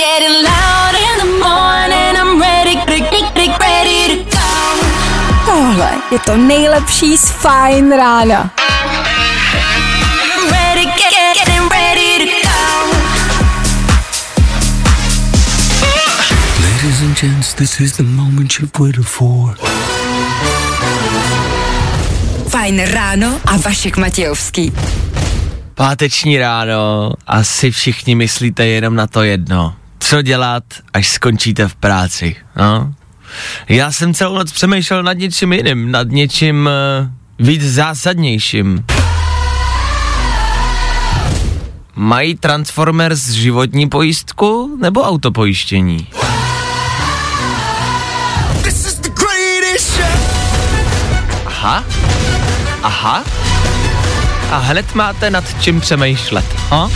Getting loud in the morning, I'm ready, ready, ready to go. Tohle je to nejlepší z Fajn rána. I'm ready, get, getting ready to go. Ladies and gents, this is the moment you've waited for. Fajn ráno a Vašek Matějovský. Páteční ráno, asi všichni myslíte jenom na to jedno. Co dělat, až skončíte v práci, no? Já jsem celou noc přemýšlel nad něčím jiným, nad něčím uh, víc zásadnějším. Mají Transformers životní pojistku nebo autopojištění? Aha, aha. A hned máte nad čím přemýšlet, ha?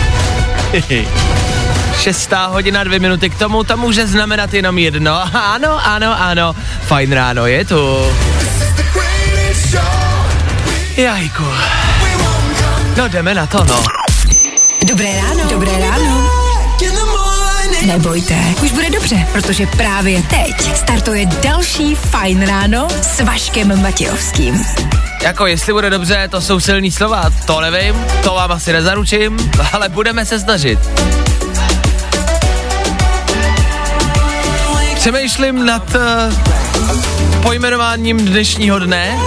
Šestá hodina, dvě minuty k tomu, to může znamenat jenom jedno. Ano, ano, ano, fajn ráno je tu. Jajku. No jdeme na to, no. Dobré ráno. Dobré ráno. Nebojte, už bude dobře, protože právě teď startuje další Fajn ráno s Vaškem Matějovským. Jako jestli bude dobře, to jsou silný slova, to nevím, to vám asi nezaručím, ale budeme se snažit. Přemýšlím nad uh, pojmenováním dnešního dne.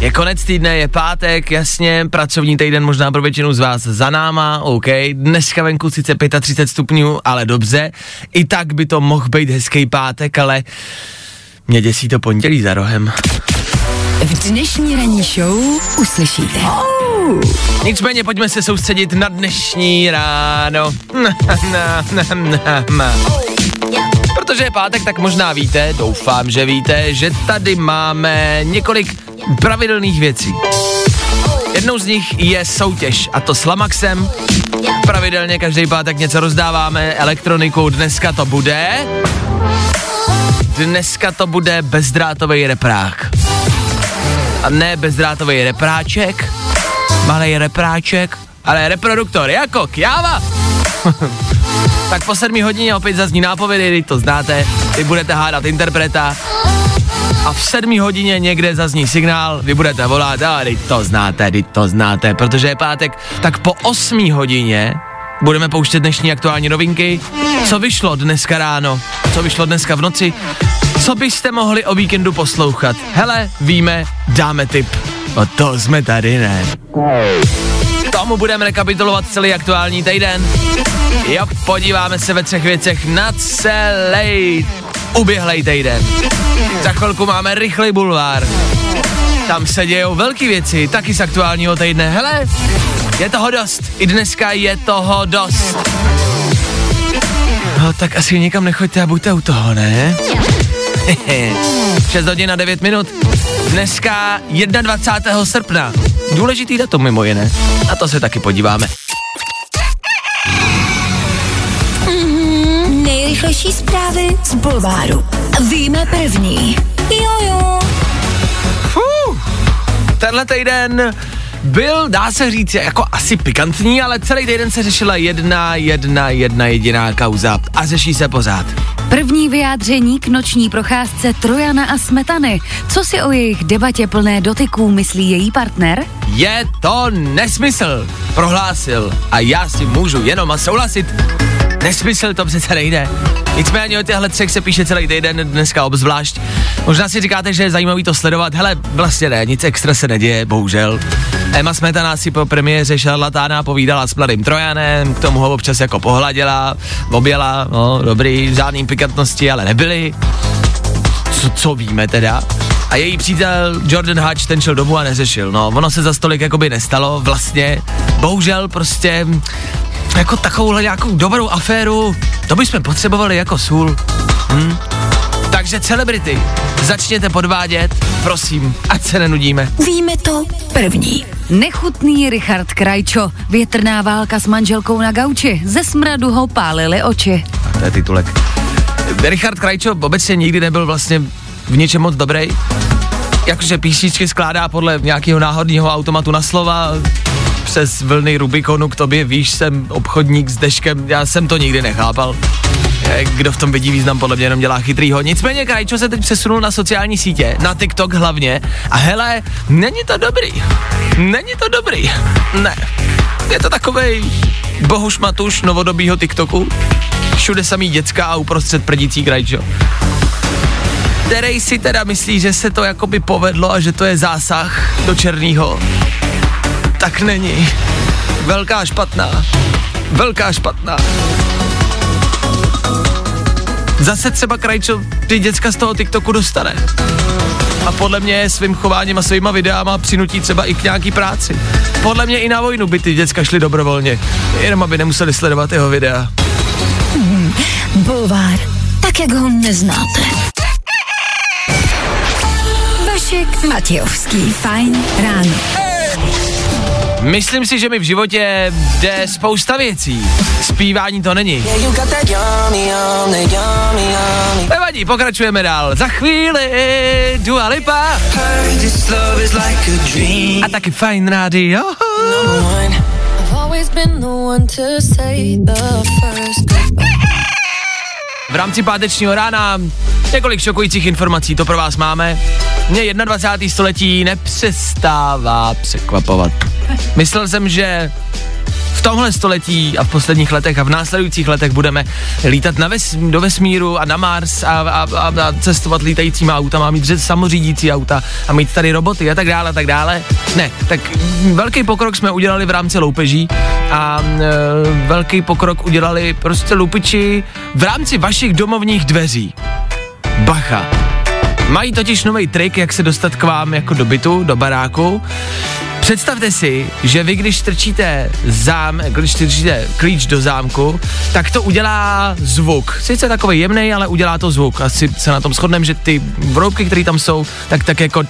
Je konec týdne, je pátek, jasně, pracovní týden možná pro většinu z vás za náma, OK, dneska venku sice 35 stupňů, ale dobře, i tak by to mohl být hezký pátek, ale mě děsí to pondělí za rohem. V dnešní ranní show uslyšíte. Nicméně pojďme se soustředit na dnešní ráno. Protože je pátek, tak možná víte, doufám, že víte, že tady máme několik pravidelných věcí. Jednou z nich je soutěž, a to s Lamaxem. Pravidelně každý pátek něco rozdáváme, elektroniku, dneska to bude... Dneska to bude bezdrátový reprák. A ne bezdrátový repráček, malý repráček, ale reproduktor, jako kjáva. tak po sedmi hodině opět zazní nápovědy, když to znáte, vy budete hádat interpreta. A v sedmi hodině někde zazní signál, vy budete volat, a teď to znáte, teď to znáte, protože je pátek, tak po osmi hodině budeme pouštět dnešní aktuální novinky, co vyšlo dneska ráno, co vyšlo dneska v noci, co byste mohli o víkendu poslouchat. Hele, víme, dáme tip. O to jsme tady, ne? Tomu budeme rekapitulovat celý aktuální týden. Jo, podíváme se ve třech věcech na celý uběhlej týden. Za chvilku máme rychlej bulvár. Tam se dějou velké věci, taky z aktuálního týdne. Hele, je toho dost. I dneska je toho dost. No, tak asi nikam nechoďte a buďte u toho, ne? 6 hodin a 9 minut. Dneska 21. srpna. Důležitý datum mimo jiné. A to se taky podíváme. Nejrychlejší zprávy z Bulváru. Víme první. Jojo. Tenhle týden byl, dá se říct, jako asi pikantní, ale celý týden se řešila jedna, jedna, jedna jediná kauza a řeší se pořád. První vyjádření k noční procházce Trojana a Smetany. Co si o jejich debatě plné dotyků myslí její partner? Je to nesmysl, prohlásil a já si můžu jenom souhlasit. Nesmysl to přece nejde. Nicméně o těchto třech se píše celý týden, dneska obzvlášť. Možná si říkáte, že je zajímavý to sledovat. Hele, vlastně ne, nic extra se neděje, bohužel. Emma Smetana si po premiéře šarlatána povídala s mladým Trojanem, k tomu ho občas jako pohladila, objela, no dobrý, žádný pikantnosti, ale nebyly. Co, co víme teda? A její přítel Jordan Hatch ten šel domů a neřešil. No, ono se za stolik jakoby nestalo, vlastně. Bohužel prostě jako takovouhle nějakou dobrou aféru, to bychom potřebovali jako sůl. Hm? Takže celebrity, začněte podvádět, prosím, ať se nenudíme. Víme to první. Nechutný Richard Krajčo. Větrná válka s manželkou na gauči. Ze smradu ho pálily oči. A to je titulek. Richard Krajčo obecně nikdy nebyl vlastně v něčem moc dobrý. Jakože písničky skládá podle nějakého náhodného automatu na slova, přes vlny Rubikonu k tobě, víš, jsem obchodník s deškem, já jsem to nikdy nechápal. Kdo v tom vidí význam, podle mě jenom dělá chytrýho. Nicméně Krajčo se teď přesunul na sociální sítě, na TikTok hlavně. A hele, není to dobrý. Není to dobrý. Ne. Je to takovej bohuš matuš novodobýho TikToku. Všude samý děcka a uprostřed prdící Krajčo který si teda myslí, že se to jakoby povedlo a že to je zásah do černého, tak není. Velká špatná. Velká špatná. Zase třeba Krajčo ty děcka z toho TikToku dostane. A podle mě svým chováním a svýma videama přinutí třeba i k nějaký práci. Podle mě i na vojnu by ty děcka šly dobrovolně, jenom aby nemuseli sledovat jeho videa. Bulvár, tak jak ho neznáte. Vašek Matějovský, fajn ráno. Myslím si, že mi v životě jde spousta věcí. Zpívání to není. Nevadí, pokračujeme dál. Za chvíli Dua Lipa. A taky fajn rádio. V rámci pátečního rána několik šokujících informací, to pro vás máme. Mě 21. století nepřestává překvapovat. Myslel jsem, že v tomhle století a v posledních letech a v následujících letech budeme lítat na ves, do vesmíru a na Mars a, a, a, a cestovat lítajícíma autama, mít samořídící auta a mít tady roboty a tak dále a tak dále. Ne, tak velký pokrok jsme udělali v rámci loupeží a e, velký pokrok udělali prostě lupiči v rámci vašich domovních dveří. Bacha. Mají totiž nový trik, jak se dostat k vám jako do bytu, do baráku. Představte si, že vy, když strčíte zám, když strčíte klíč do zámku, tak to udělá zvuk. Sice takový jemný, ale udělá to zvuk. Asi se na tom shodneme, že ty vroubky, které tam jsou, tak tak jako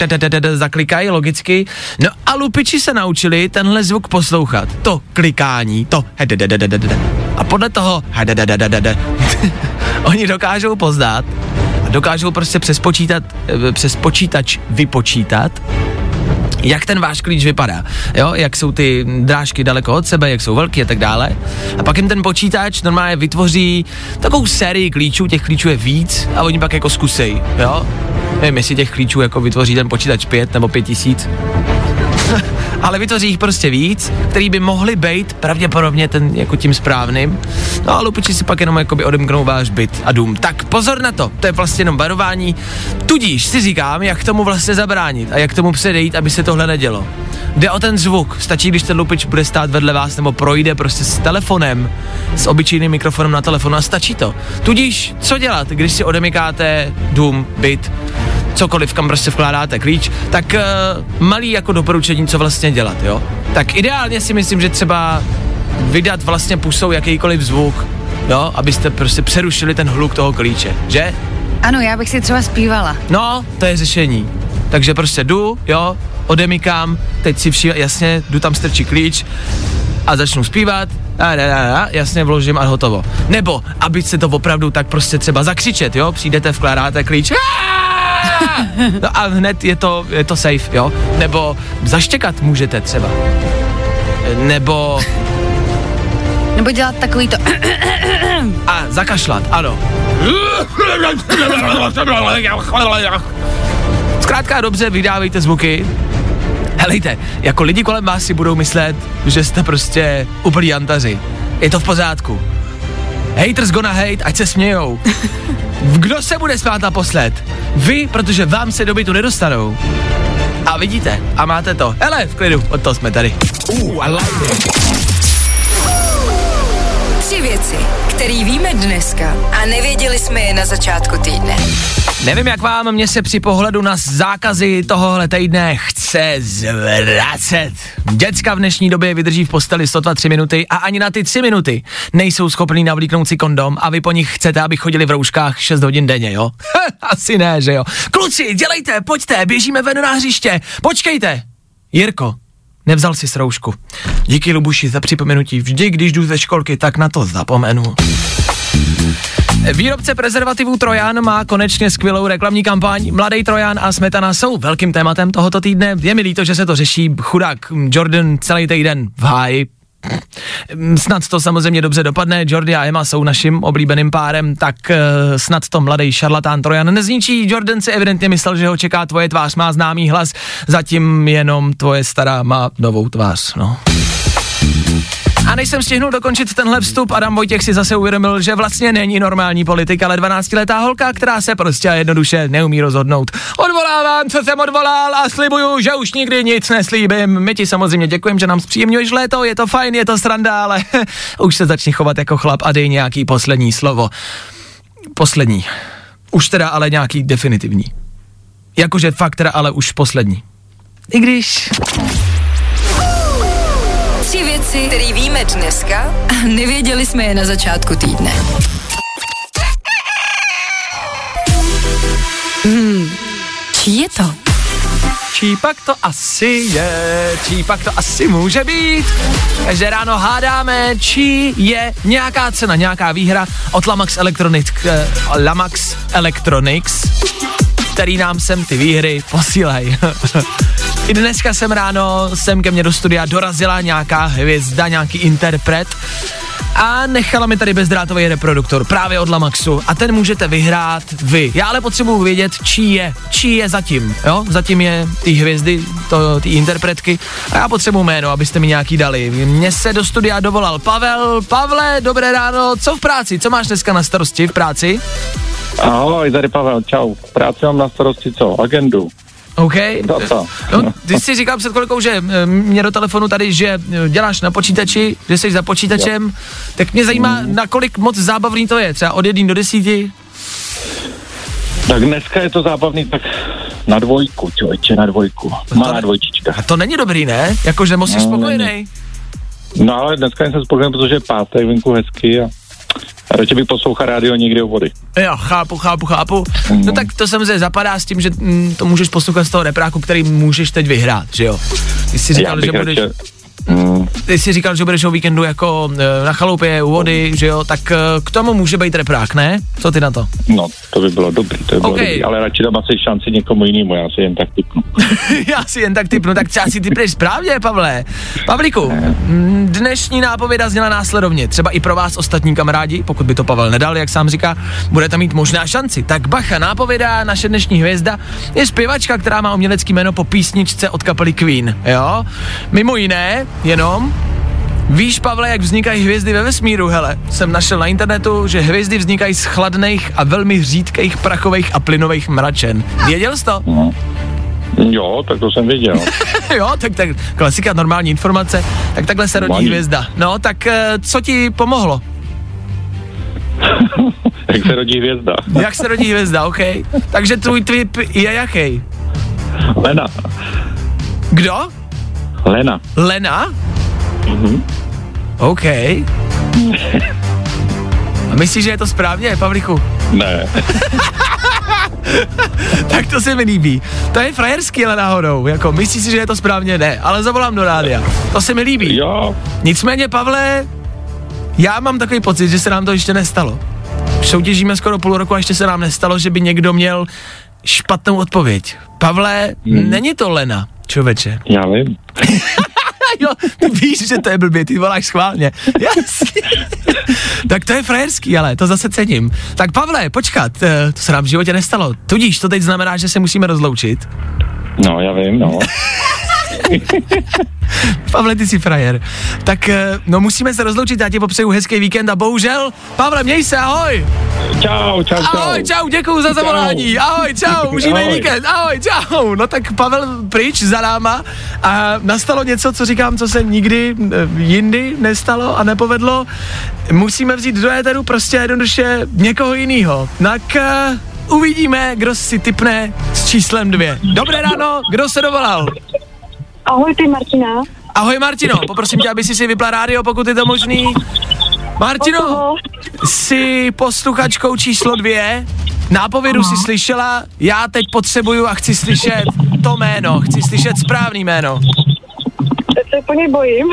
zaklikají logicky. No a lupiči se naučili tenhle zvuk poslouchat. To klikání, to a podle toho oni dokážou poznat dokážou prostě přes, počítat, eh, přes počítač vypočítat, jak ten váš klíč vypadá, jo, jak jsou ty drážky daleko od sebe, jak jsou velké a tak dále. A pak jim ten počítač normálně vytvoří takovou sérii klíčů, těch klíčů je víc a oni pak jako zkusej, jo. Nevím, jestli těch klíčů jako vytvoří ten počítač pět nebo pět tisíc. ale vytvoří jich prostě víc, který by mohly být pravděpodobně ten jako tím správným. No a lupiči si pak jenom jakoby odemknou váš byt a dům. Tak pozor na to, to je vlastně jenom varování. Tudíž si říkám, jak tomu vlastně zabránit a jak tomu předejít, aby se tohle nedělo. Jde o ten zvuk. Stačí, když ten lupič bude stát vedle vás nebo projde prostě s telefonem, s obyčejným mikrofonem na telefonu a stačí to. Tudíž, co dělat, když si odemykáte dům, byt, cokoliv, kam prostě vkládáte klíč, tak uh, malý jako doporučení, co vlastně dělat, jo. Tak ideálně si myslím, že třeba vydat vlastně pusou jakýkoliv zvuk, jo, abyste prostě přerušili ten hluk toho klíče, že? Ano, já bych si třeba zpívala. No, to je řešení. Takže prostě jdu, jo, odemykám, teď si vši, jasně, jdu tam strčí klíč a začnu zpívat, a, a, a, a, jasně vložím a hotovo. Nebo, aby se to opravdu tak prostě třeba zakřičet, jo, přijdete, vkládáte klíč, no a hned je to, je to safe, jo, nebo zaštěkat můžete třeba, nebo Nebo dělat takový to... a zakašlat, ano. Zkrátka dobře, vydávejte zvuky. Helejte, jako lidi kolem vás si budou myslet, že jste prostě úplný antaři. Je to v pořádku. Haters gonna hate, ať se smějou. Kdo se bude smát naposled? Vy, protože vám se do bytu nedostanou. A vidíte, a máte to. Hele, v klidu, od toho jsme tady. Uh, I like it. Věci, které víme dneska a nevěděli jsme je na začátku týdne. Nevím jak vám, mě se při pohledu na zákazy tohohle týdne chce zvracet. Děcka v dnešní době vydrží v posteli 102 minuty a ani na ty 3 minuty nejsou schopní navlíknout si kondom a vy po nich chcete, aby chodili v rouškách 6 hodin denně, jo? Asi ne, že jo? Kluci, dělejte, pojďte, běžíme ven na hřiště, počkejte. Jirko, nevzal si roušku. Díky Lubuši za připomenutí, vždy, když jdu ze školky, tak na to zapomenu. Výrobce prezervativů Trojan má konečně skvělou reklamní kampaň. Mladý Trojan a smetana jsou velkým tématem tohoto týdne. Je mi líto, že se to řeší. Chudák Jordan celý týden v háji. Snad to samozřejmě dobře dopadne, Jordi a Emma jsou naším oblíbeným párem, tak uh, snad to mladý šarlatán Trojan nezničí. Jordan si evidentně myslel, že ho čeká tvoje tvář, má známý hlas, zatím jenom tvoje stará má novou tvář, no. A než jsem stihnul dokončit tenhle vstup, Adam Vojtěch si zase uvědomil, že vlastně není normální politik, ale 12-letá holka, která se prostě a jednoduše neumí rozhodnout. Odvolávám, co jsem odvolal a slibuju, že už nikdy nic neslíbím. My ti samozřejmě děkujeme, že nám zpříjemňuješ léto, je to fajn, je to sranda, ale už se začni chovat jako chlap a dej nějaký poslední slovo. Poslední. Už teda ale nějaký definitivní. Jakože fakt teda ale už poslední. I když... Věci, které víme dneska a nevěděli jsme je na začátku týdne. Hmm, čí je to? Čí pak to asi je, čí pak to asi může být. Každé ráno hádáme, čí je nějaká cena, nějaká výhra od Lamax Electronics, eh, Lamax Electronics, který nám sem ty výhry posílají. I dneska jsem ráno sem ke mně do studia dorazila nějaká hvězda, nějaký interpret a nechala mi tady bezdrátový reproduktor právě od Lamaxu a ten můžete vyhrát vy. Já ale potřebuju vědět, čí je, čí je zatím, jo? Zatím je ty hvězdy, to, ty interpretky a já potřebuju jméno, abyste mi nějaký dali. Mně se do studia dovolal Pavel. Pavle, dobré ráno, co v práci, co máš dneska na starosti v práci? Ahoj, tady Pavel, čau. Práci mám na starosti co? Agendu. OK. To co? No, ty jsi říkal před chvilkou, že eh, mě do telefonu tady, že eh, děláš na počítači, že jsi za počítačem, tak mě zajímá, Mm. na kolik moc zábavný to je, třeba od 1 do 10. Tak dneska je to zábavný, tak na dvojku, člověče, na dvojku. Malá dvojčička. A to není dobrý, ne? Jakože moc jsi No, spokojený. No ale dneska jsem spokojený, protože je pátek, venku hezky a radši bych poslouchal rádio někdy u vody. Jo, chápu, chápu, chápu. No Mm. tak to samozřejmě zapadá s tím, že mm, to můžeš poslouchat z toho repráku, který můžeš teď vyhrát, že jo? Ty jsi říkal, že budeš, radši, ty jsi říkal, že budeš o víkendu jako eh, na chalupě u vody, že jo? Tak eh, k tomu může být reprák, ne? Co ty na to? no, to by bylo dobrý, to by bylo OK. dobrý, ale radši dám asi šanci někomu jinému, já si jen tak typnu. Já si jen tak typnu, tak třeba si typneš správně, Pavle. Pavlíku, mm, dnešní nápověda zněla následovně. Třeba i pro vás ostatní kamarádi, pokud by to Pavel nedal, jak sám říká, budete mít možná šanci. Tak bacha, nápověda, naše dnešní hvězda je zpěvačka, která má umělecký jméno po písničce od kapely Queen, jo? Mimo jiné, jenom Víš, Pavle, jak vznikají hvězdy ve vesmíru, hele? Jsem našel na internetu, že hvězdy vznikají z chladných a velmi řídkých prachových a plynových mračen. Věděl jsi to? Jo, tak to jsem viděl. jo, tak, tak klasika, normální informace. Tak takhle se rodí Normální. hvězda. No, tak eh, co ti pomohlo? Jak se rodí hvězda. Jak se rodí hvězda, OK? Takže tvůj tip je jaký? Lena. Kdo? Lena. Lena? Mhm. OK. A myslíš, že je to správně, Pavlichu? Ne. Tak to se mi líbí. To je frajerský, ale náhodou. Jako, myslíš si, že je to správně? Ne, ale zavolám do rádia. To se mi líbí. Jo, Nicméně, Pavle, já mám takový pocit, že se nám to ještě nestalo. Soutěžíme skoro půl roku a ještě se nám nestalo, že by někdo měl špatnou odpověď. Pavle, hmm. není to Lena, člověče. já vím. jo, ty víš, že to je blbě, ty voláš schválně. Jasně. tak to je frajerský, ale to zase cením. Tak Pavle, počkat, eh, to se nám v životě nestalo. Tudíž to teď znamená, že se musíme rozloučit. No, já vím, no. Pavle, ty jsi frajer. Tak, eh, no musíme se rozloučit, já ti popřeju hezký víkend a bohužel, Pavle, měj se, ahoj! Čau, čau, čau. Ahoj, čau, děkuju za zavolání. Ahoj, čau, užívej Ahoj. víkend. Ahoj, čau. No tak Pavel pryč za náma a nastalo něco, co říkám, co se nikdy eh, jindy nestalo a nepovedlo. Musíme vzít do éteru prostě jednoduše někoho jiného. Tak uh, uvidíme, kdo si typne s číslem dvě. Dobré ráno, kdo se dovolal? Ahoj, ty Martina. Ahoj Martino, poprosím tě, aby si si vypla rádio, pokud je to možný. Martino, jsi posluchačkou číslo dvě. Nápovědu si slyšela, já teď potřebuju a chci slyšet to jméno, chci slyšet správný jméno. Teď se po něj bojím.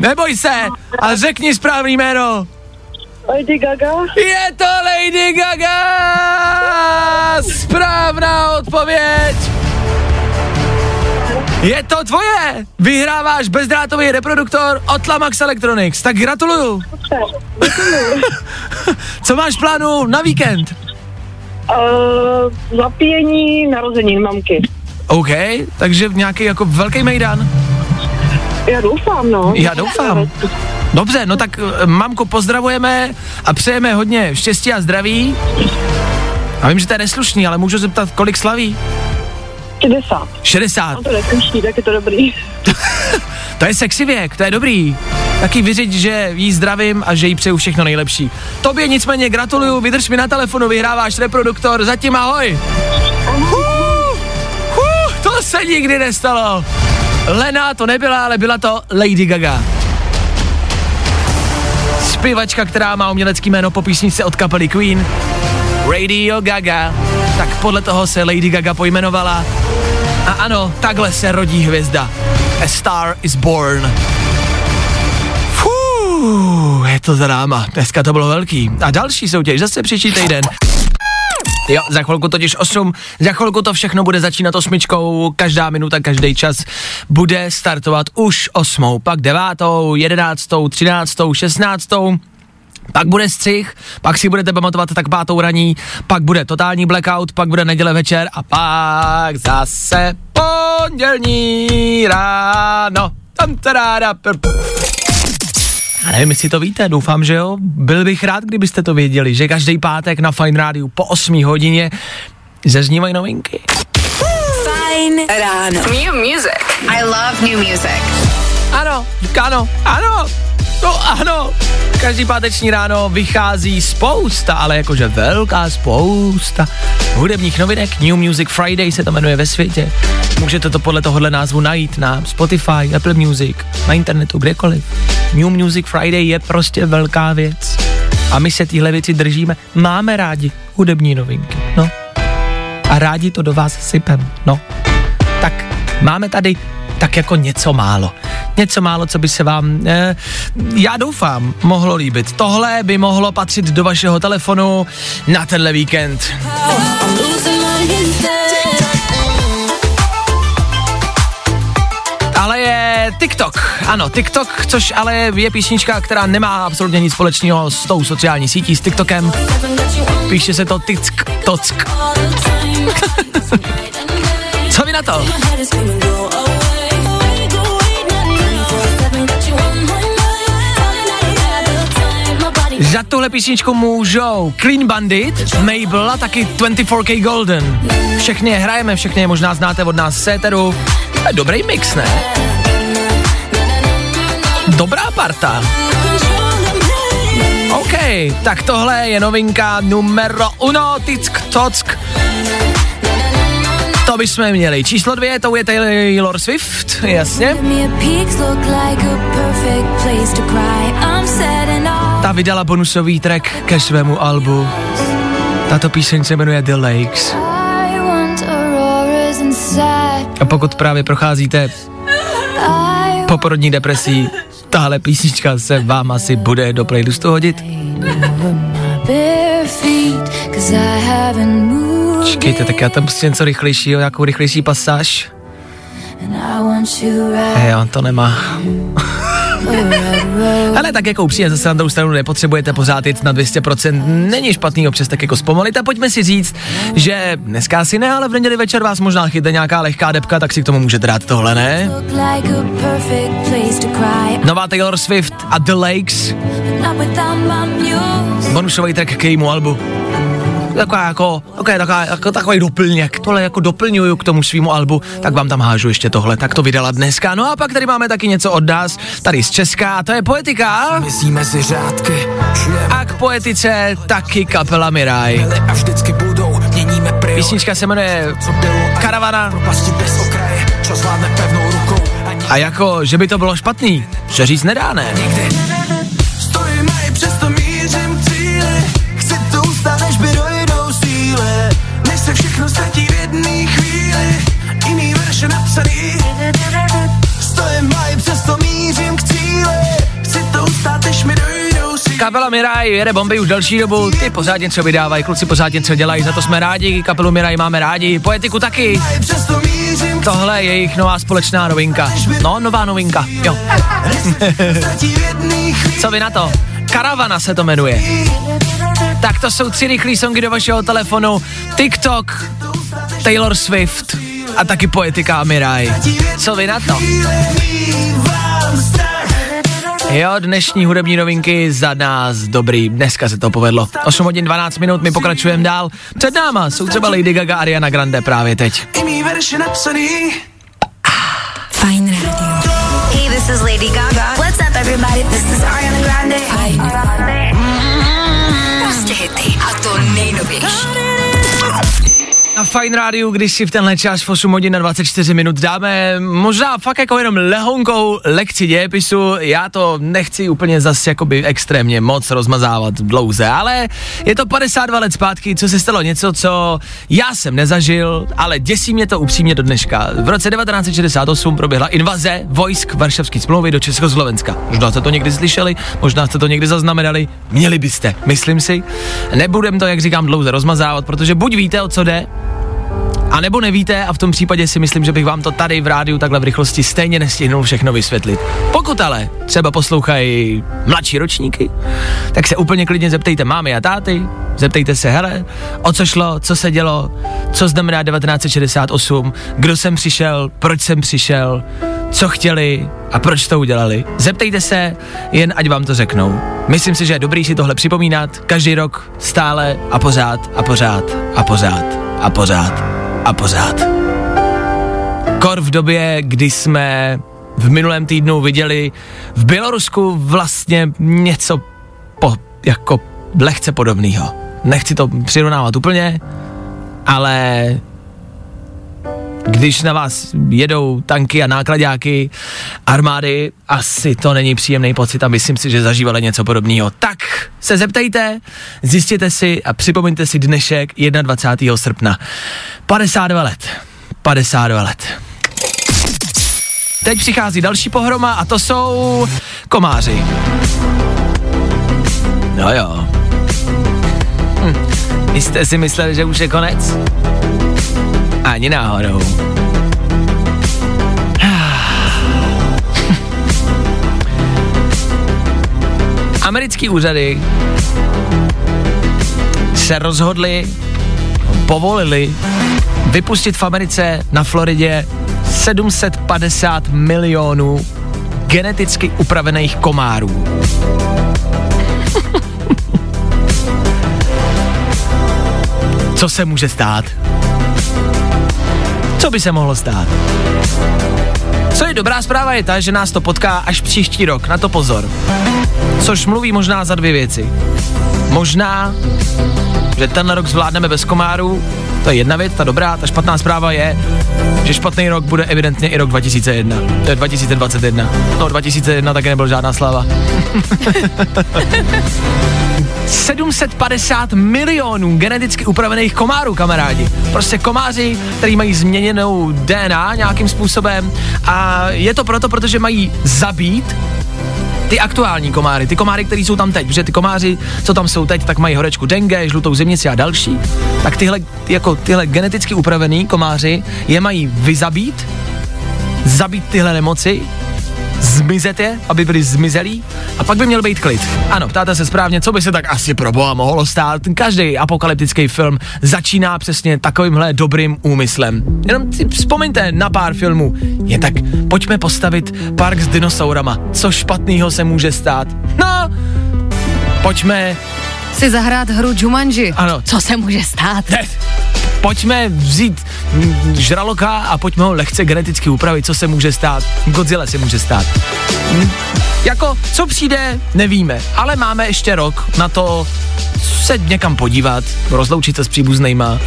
Neboj se, ale řekni správný jméno. Lady Gaga. Je to Lady Gaga! Správná odpověď! Je to tvoje! Vyhráváš bezdrátový reproduktor od Lamax Electronics, tak gratuluju! Co máš v plánu na víkend? Uh, zapíjení narozenin mamky. OK, takže nějaký jako velký mejdan. Já doufám, no. Já doufám. Dobře, no tak eh, mamku pozdravujeme a přejeme hodně štěstí a zdraví. A vím, že to je neslušný, ale můžu zeptat, kolik slaví? 60. 60. No to neslyší, tak je to dobrý. To je sexy věk, to je dobrý. Taky vyřiď, že jí zdravím a že jí přeju všechno nejlepší. Tobě nicméně gratuluju, vydrž mi na telefonu, vyhráváš reproduktor, zatím ahoj. Huh, huh, to se nikdy nestalo. Lena to nebyla, ale byla to Lady Gaga. Zpěvačka, která má umělecký jméno po písničce od kapely Queen. Radio Gaga. Tak podle toho se Lady Gaga pojmenovala. A ano, takhle se rodí hvězda. A star is born. Fuh, je to za náma. Dneska to bylo velký. A další soutěž zase příští týden. Jo, za chvilku totiž 8, za chvilku to všechno bude začínat osmičkou, každá minuta, každý čas bude startovat už osmou, pak devátou, jedenáctou, třináctou, šestnáctou, pak bude střih, pak si budete pamatovat tak pátou raní, pak bude totální blackout, pak bude neděle večer a pak zase pondělní ráno. Tam taráda, já nevím, jestli to víte, doufám, že jo. Byl bych rád, kdybyste to věděli, že každý pátek na Fine Radio po 8 hodině zaznívají novinky. Fajn ráno. New music. I love new music. Ano, ano, ano, no ano. Každý páteční ráno vychází spousta, ale jakože velká spousta hudebních novinek. New Music Friday se to jmenuje ve světě. Můžete to podle tohohle názvu najít na Spotify, Apple Music, na internetu, kdekoliv. New Music Friday je prostě velká věc. A my se tyhle věci držíme. Máme rádi hudební novinky, no. A rádi to do vás sypem, no. Tak máme tady tak jako něco málo. Něco málo, co by se vám, eh, já doufám, mohlo líbit. Tohle by mohlo patřit do vašeho telefonu na tenhle víkend. Ale je TikTok, ano, TikTok, což ale je písnička, která nemá absolutně nic společného s tou sociální sítí, s TikTokem. Píše se to Tick Tock. Co vy na to? Za tuhle písničku můžou Clean Bandit, Mabel a taky 24K Golden. Všechny je hrajeme, všechny je možná znáte od nás Séteru. Dobrý mix, ne? Dobrá parta. OK, tak tohle je novinka numero uno, tick tock. To bychom měli. Číslo dvě, to je Taylor Swift, jasně. Ta vydala bonusový track ke svému albu. Tato píseň se jmenuje The Lakes. A pokud právě procházíte poporodní depresí, tahle písnička se vám asi bude do playlistu hodit. Čekejte, tak já tam pustím něco rychlejšího, nějakou rychlejší pasáž. Hej, on to nemá. Ale tak jako upřímně zase na druhou stranu nepotřebujete pořád jít na 200%, není špatný občas tak jako zpomalit a pojďme si říct, že dneska asi ne, ale v neděli večer vás možná chytne nějaká lehká depka, tak si k tomu můžete dát tohle, ne? Nová Taylor Swift a The Lakes, bonusový track k jejímu albu. Taková jako, okay, taková, jako takový doplněk, tohle jako doplňuju k tomu svýmu albu, tak vám tam hážu ještě tohle, tak to vydala dneska. No a pak tady máme taky něco od nás, tady z Česka, a to je poetika. Myslíme si řádky, A k poetice taky kapela Miraj. a vždycky budou, měníme. Písnička se jmenuje Karavana a nikdy jako, že by to bylo špatný, že říct nedá, ne? Stojím Kapela Miraj jede bomby už delší dobu, ty pořád něco vydávají, kluci pořád něco dělají, za to jsme rádi, kapelu Miraj máme rádi, poetiku taky. Tohle je jejich nová společná novinka. No, nová novinka, jo. Co vy na to? Karavana se to jmenuje. Tak to jsou tři rychlý songy do vašeho telefonu. TikTok, Taylor Swift a taky poetika a Mirai. Co vy na to? Jo, dnešní hudební novinky za nás dobrý. Dneska se to povedlo. 8 hodin 12 minut, my pokračujeme dál. Před náma jsou třeba Lady Gaga a Ariana Grande právě teď. Fajn rádio. Hey, this is Lady Gaga. What's up, everybody? This is Ariana Grande. Fajn. Prostě hity. A to nejnovější. Na Fine Rádiu, když si v tenhle čas v 8 hodin na 24 minut dáme možná fakt jako jenom lehonkou lekci dějepisu, já to nechci úplně zase jakoby extrémně moc rozmazávat dlouze, ale je to 52 let zpátky, co se stalo něco, co já jsem nezažil, ale děsí mě to upřímně do dneška. V roce 1968 proběhla invaze vojsk Varšavské smlouvy do Československa. Možná jste to někdy slyšeli, možná jste to někdy zaznamenali, měli byste, myslím si. Nebudem to, jak říkám, dlouze rozmazávat, protože buď víte, o co jde, a nebo nevíte a v tom případě si myslím, že bych vám to tady v rádiu takhle v rychlosti stejně nestihnul všechno vysvětlit. Pokud ale třeba poslouchají mladší ročníky, tak se úplně klidně zeptejte mámy a táty, zeptejte se, hele, o co šlo, co se dělo, co znamená 1968, kdo jsem přišel, proč jsem přišel, co chtěli a proč to udělali. Zeptejte se, jen ať vám to řeknou. Myslím si, že je dobrý si tohle připomínat každý rok, stále a pořád a pořád a pořád a pořád a pořád. Kor v době, kdy jsme v minulém týdnu viděli v Bělorusku vlastně něco po, jako lehce podobného. Nechci to přirovnávat úplně, ale když na vás jedou tanky a nákladáky armády, asi to není příjemný pocit a myslím si, že zažívali něco podobného. Tak se zeptejte, zjistěte si a připomeňte si dnešek 21. srpna. 52 let. 52 let. Teď přichází další pohroma a to jsou komáři. No jo. Hm. Vy jste si mysleli, že už je konec? Ani náhodou. Americký úřady se rozhodli, povolili vypustit v Americe na Floridě 750 milionů geneticky upravených komárů. Co se může stát? Co by se mohlo stát? Co je dobrá zpráva je ta, že nás to potká až příští rok, na to pozor. Což mluví možná za dvě věci. Možná, že ten rok zvládneme bez komárů, to je jedna věc, ta dobrá, ta špatná zpráva je, že špatný rok bude evidentně i rok 2001. To je 2021. No 2001 taky nebyl žádná sláva. 750 milionů geneticky upravených komárů, kamarádi. Prostě komáři, který mají změněnou DNA nějakým způsobem a je to proto, protože mají zabít ty aktuální komáry, ty komáry, které jsou tam teď, protože ty komáři, co tam jsou teď, tak mají horečku dengue, žlutou zimnici a další, tak tyhle, jako tyhle geneticky upravený komáři je mají vyzabít, zabít tyhle nemoci, zmizet je, aby byli zmizelí a pak by měl být klid. Ano, ptáte se správně, co by se tak asi pro boha mohlo stát. Každý apokalyptický film začíná přesně takovýmhle dobrým úmyslem. Jenom si vzpomeňte na pár filmů. Je tak, pojďme postavit park s dinosaurama. Co špatného se může stát? No, pojďme Si zahrát hru Jumanji. Ano. Co se může stát? ne, pojďme vzít žraloka a pojďme ho lehce geneticky upravit, co se může stát. Godzilla se může stát. Hm, Jako, co přijde, nevíme, ale máme ještě rok na to se někam podívat, rozloučit se s příbuznejma,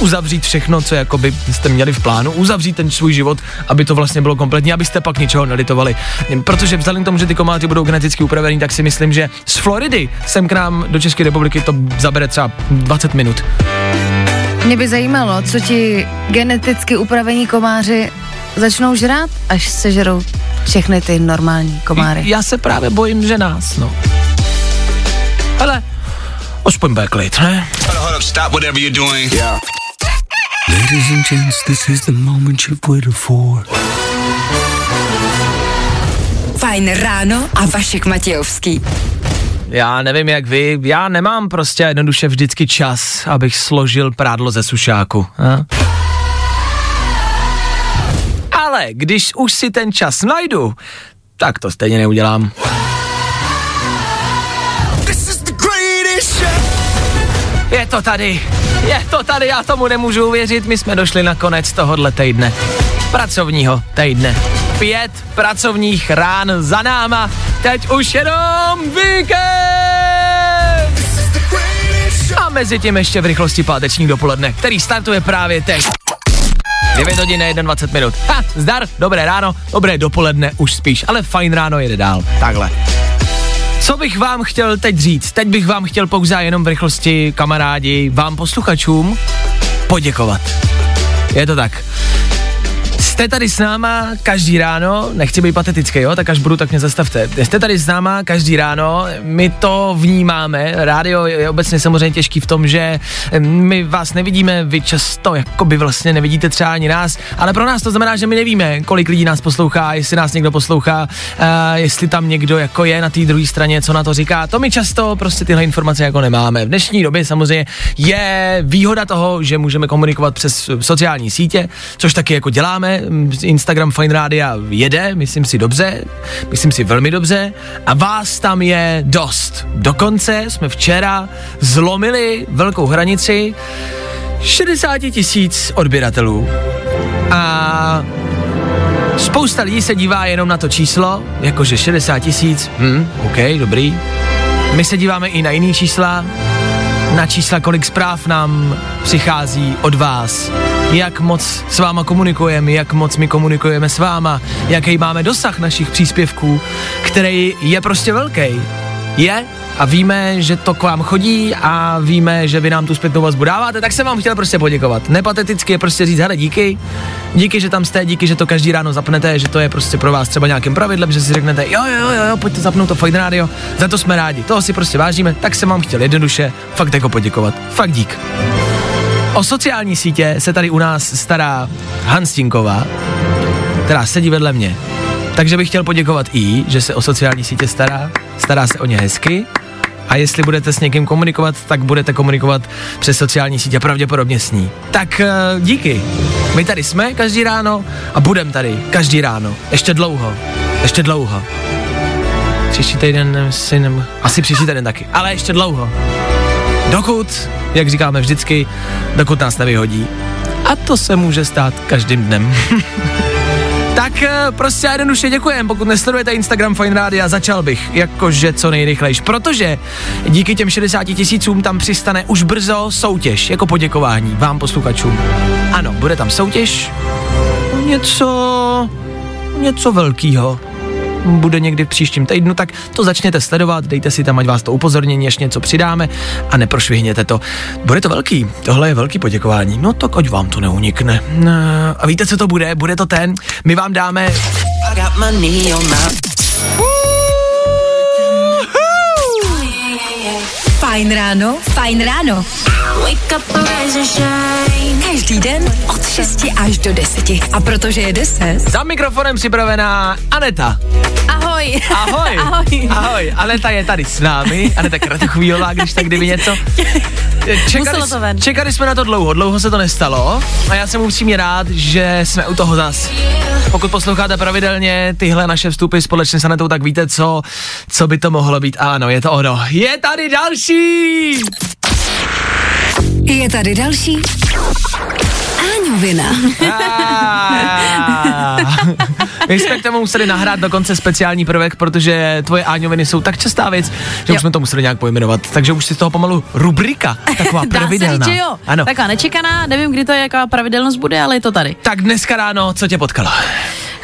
uzavřít všechno, co jakoby jste měli v plánu, uzavřít ten svůj život, aby to vlastně bylo kompletní, abyste pak ničeho nelitovali. Protože vzhledem k tomu, že ty komáři budou geneticky upravený, tak si myslím, že z Floridy sem k nám do České republiky to zabere třeba 20 minut. Mě by zajímalo, co ti geneticky upravení komáři začnou žrát, až sežerou všechny ty normální komáry. Já se právě bojím, že nás, no. Ale aspoň bude klid, ne? Hold up, stop whatever you're doing. Yeah. Ladies and gents, this is the moment you've waited for. Fajn ráno a Vašek Matějovský. Já nevím jak vy, já nemám prostě jednoduše vždycky čas, abych složil prádlo ze sušáku. A? Ale když už si ten čas najdu, tak to stejně neudělám. Je to tady, je to tady, já tomu nemůžu uvěřit, my jsme došli na konec tohohle týdne. Pracovního týdne. Pět pracovních rán za náma, teď už jenom víkend! A mezi tím ještě v rychlosti páteční dopoledne, který startuje právě teď. 9 hodin a 21 minut. Ha, zdar, dobré ráno, dobré dopoledne už spíš, ale fajn ráno jede dál. Takhle. Co bych vám chtěl teď říct? Teď bych vám chtěl pouze jenom v rychlosti, kamarádi, vám posluchačům poděkovat. Je to tak. Jste tady s náma každý ráno, nechci být patetický, jo, tak až budu, tak mě zastavte. Jste tady s náma každý ráno, my to vnímáme, rádio je obecně samozřejmě těžký v tom, že my vás nevidíme, vy často jako by vlastně nevidíte třeba ani nás, ale pro nás to znamená, že my nevíme, kolik lidí nás poslouchá, jestli nás někdo poslouchá, uh, jestli tam někdo jako je na té druhé straně, co na to říká. To my často prostě tyhle informace jako nemáme. V dnešní době samozřejmě je výhoda toho, že můžeme komunikovat přes sociální sítě, což taky jako děláme. Instagram Fine Rádia jede, myslím si dobře, myslím si velmi dobře a vás tam je dost. Dokonce jsme včera zlomili velkou hranici 60 tisíc odběratelů a spousta lidí se dívá jenom na to číslo, jakože 60 tisíc, hm, OK, dobrý. My se díváme i na jiný čísla, na čísla, kolik zpráv nám přichází od vás, jak moc s váma komunikujeme, jak moc my komunikujeme s váma, jaký máme dosah našich příspěvků, který je prostě velký. Je a víme, že to k vám chodí a víme, že vy nám tu zpětnou vazbu dáváte, tak jsem vám chtěl prostě poděkovat. Nepateticky je prostě říct, hele, díky, díky, že tam jste, díky, že to každý ráno zapnete, že to je prostě pro vás třeba nějakým pravidlem, že si řeknete, jo, jo, jo, jo pojďte zapnout to Fajn Radio, za to jsme rádi, toho si prostě vážíme, tak jsem vám chtěl jednoduše fakt jako poděkovat. Fakt dík. O sociální sítě se tady u nás stará Hanstinková, která sedí vedle mě. Takže bych chtěl poděkovat i, že se o sociální sítě stará, stará se o ně hezky a jestli budete s někým komunikovat, tak budete komunikovat přes sociální sítě, pravděpodobně s ní. Tak eh, díky. My tady jsme každý ráno a budem tady každý ráno. Ještě dlouho. Ještě dlouho. Příští týden si nem... Asi příští týden taky, ale ještě dlouho. Dokud, jak říkáme vždycky, dokud nás nevyhodí. A to se může stát každým dnem. Tak eh, prostě a jednoduše děkujem, pokud nesledujete Instagram Fine Rádia, začal bych jakože co nejrychlejš, protože díky těm 60 tisícům tam přistane už brzo soutěž, jako poděkování vám posluchačům. Ano, bude tam soutěž, něco, něco velkýho bude někdy v příštím týdnu, tak to začněte sledovat, dejte si tam, ať vás to upozornění, ještě něco přidáme a neprošvihněte to. Bude to velký, tohle je velký poděkování, no tak ať vám to neunikne. No, a víte, co to bude? Bude to ten, my vám dáme... Fajn ráno, fajn ráno. Každý den od 6 až do 10. A protože je 10, Za mikrofonem připravená Aneta. Ahoj. Ahoj. Ahoj. Ahoj. Aneta je tady s námi. Aneta Kratochvílová, když tak kdyby něco. Čekali, Muselo to ven. čekali jsme na to dlouho, dlouho se to nestalo a já jsem upřímně rád, že jsme u toho zas. Pokud posloucháte pravidelně tyhle naše vstupy společně s Anetou, tak víte, co, co by to mohlo být. Ano, je to ono. Je tady další! Je tady další Áňovina. Ah. My jsme k tomu museli nahrát dokonce speciální prvek, protože tvoje áňoviny jsou tak častá věc, že jo. Už jsme to museli nějak pojmenovat. Takže už si z toho pomalu rubrika, taková Dá se pravidelná. říct, že jo. Ano. Taková nečekaná, nevím, kdy to je, jaká pravidelnost bude, ale je to tady. Tak dneska ráno, co tě potkalo?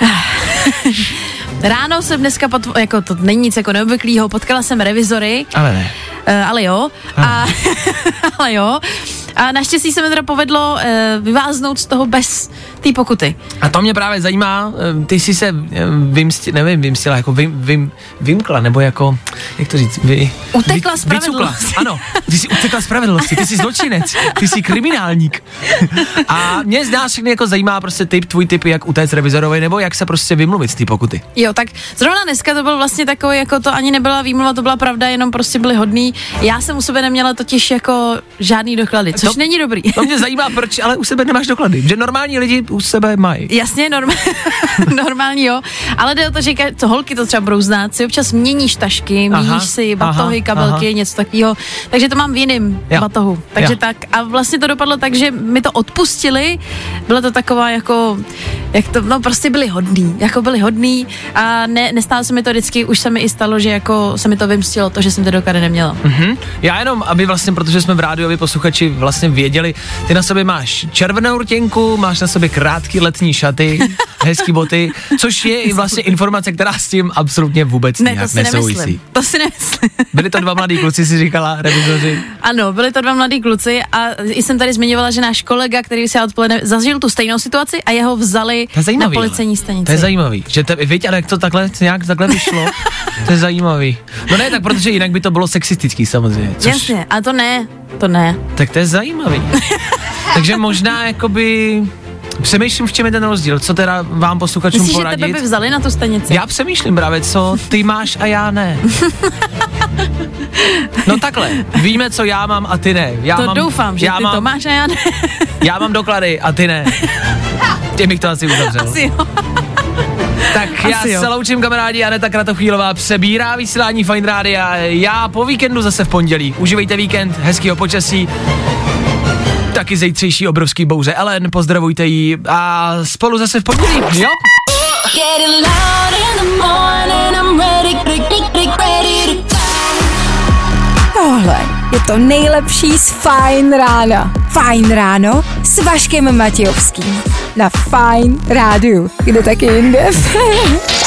Ráno jsem dneska, pot, jako to není nic jako neobvyklého, potkala jsem revizory, Ale ne. uh, ale jo, a, ale jo. A naštěstí se mi teda povedlo uh, vyváznout z toho bez té pokuty. A to mě právě zajímá, eh, ty jsi se eh, vymsti, nevím, vymstila, jako vym, vym, vymkla, nebo jako, jak to říct, vy, Utekla vy, spravedlnosti. vycukla. Ano, ty jsi utekla spravedlnosti, ty jsi zločinec, ty jsi kriminálník. A mě z nás všechny jako zajímá prostě typ, tvůj typ, jak utéct revizorovi, nebo jak se prostě vymluvit z té pokuty. Jo, tak zrovna dneska to byl vlastně takový, jako to ani nebyla výmluva, to byla pravda, jenom prostě byli hodný. Já jsem u sebe neměla totiž jako žádný doklady, což To- není dobrý. To mě zajímá, proč, ale u sebe nemáš doklady, že normální lidi u sebe mají. Jasně, normál, normální, jo. Ale jde o to, že to holky to třeba budou znát, si občas měníš tašky, měníš Aha, si batohy, aha, kabelky, aha. něco takového. Takže to mám v jiném Jo, batohu. Takže jo. tak. A vlastně to dopadlo tak, že mi to odpustili. Byla to taková jako, jak to, no prostě byli hodný, jako byli hodný a ne, nestálo se mi to vždycky, už se mi i stalo, že jako se mi to vymstilo, to, že jsem ty doklady neměla. Mhm. Já jenom, aby vlastně, protože jsme v rádiu, aby posluchači vlastně věděli, ty na sobě máš červenou rtěnku, máš na sobě krátký letní šaty, hezký boty, což je i vlastně informace, která s tím absolutně vůbec Ne, to nějak si nesouvisí. nemyslím. To si nemyslím. Byli to dva mladí kluci, si říkala, revizoři. Ano, byli to dva mladí kluci a jsem tady zmiňovala, že náš kolega, který si odpoledne zažil tu stejnou situaci a jeho vzali To je zajímavý, na policejní stanici. To je zajímavý, že te, víš, ale jak to takhle, nějak takhle vyšlo, to je zajímavý. No ne, tak protože jinak by to bylo sexistický samozřejmě. Což, Jasně, a to ne, to ne. Tak to je zajímavý. Takže možná jakoby přemýšlím, v čem je ten rozdíl, co teda vám posluchačům Myslíš, že poradit. tebe by vzali na tu stanici? Já přemýšlím právě, co ty máš a já ne. No takhle, víme, co já mám a ty ne. Já to mám, doufám, že já ty mám, to máš a já ne. Já mám doklady a ty ne. Tím bych to asi uzavřel. Asi jo. Tak já Asi jo. se loučím kamarádi, Aneta Kratochvílová přebírá vysílání Fine Rádia. Já po víkendu zase v pondělí. Užívejte víkend, hezkýho počasí. Taky zítřejší obrovský bouře. Ellen, pozdravujte jí a spolu zase v pondělí, jo? Tohle je to nejlepší z Fajn rána. Fajn ráno s Vaškem Matějovským. Na Fajn rádiu. Kde taky jinde?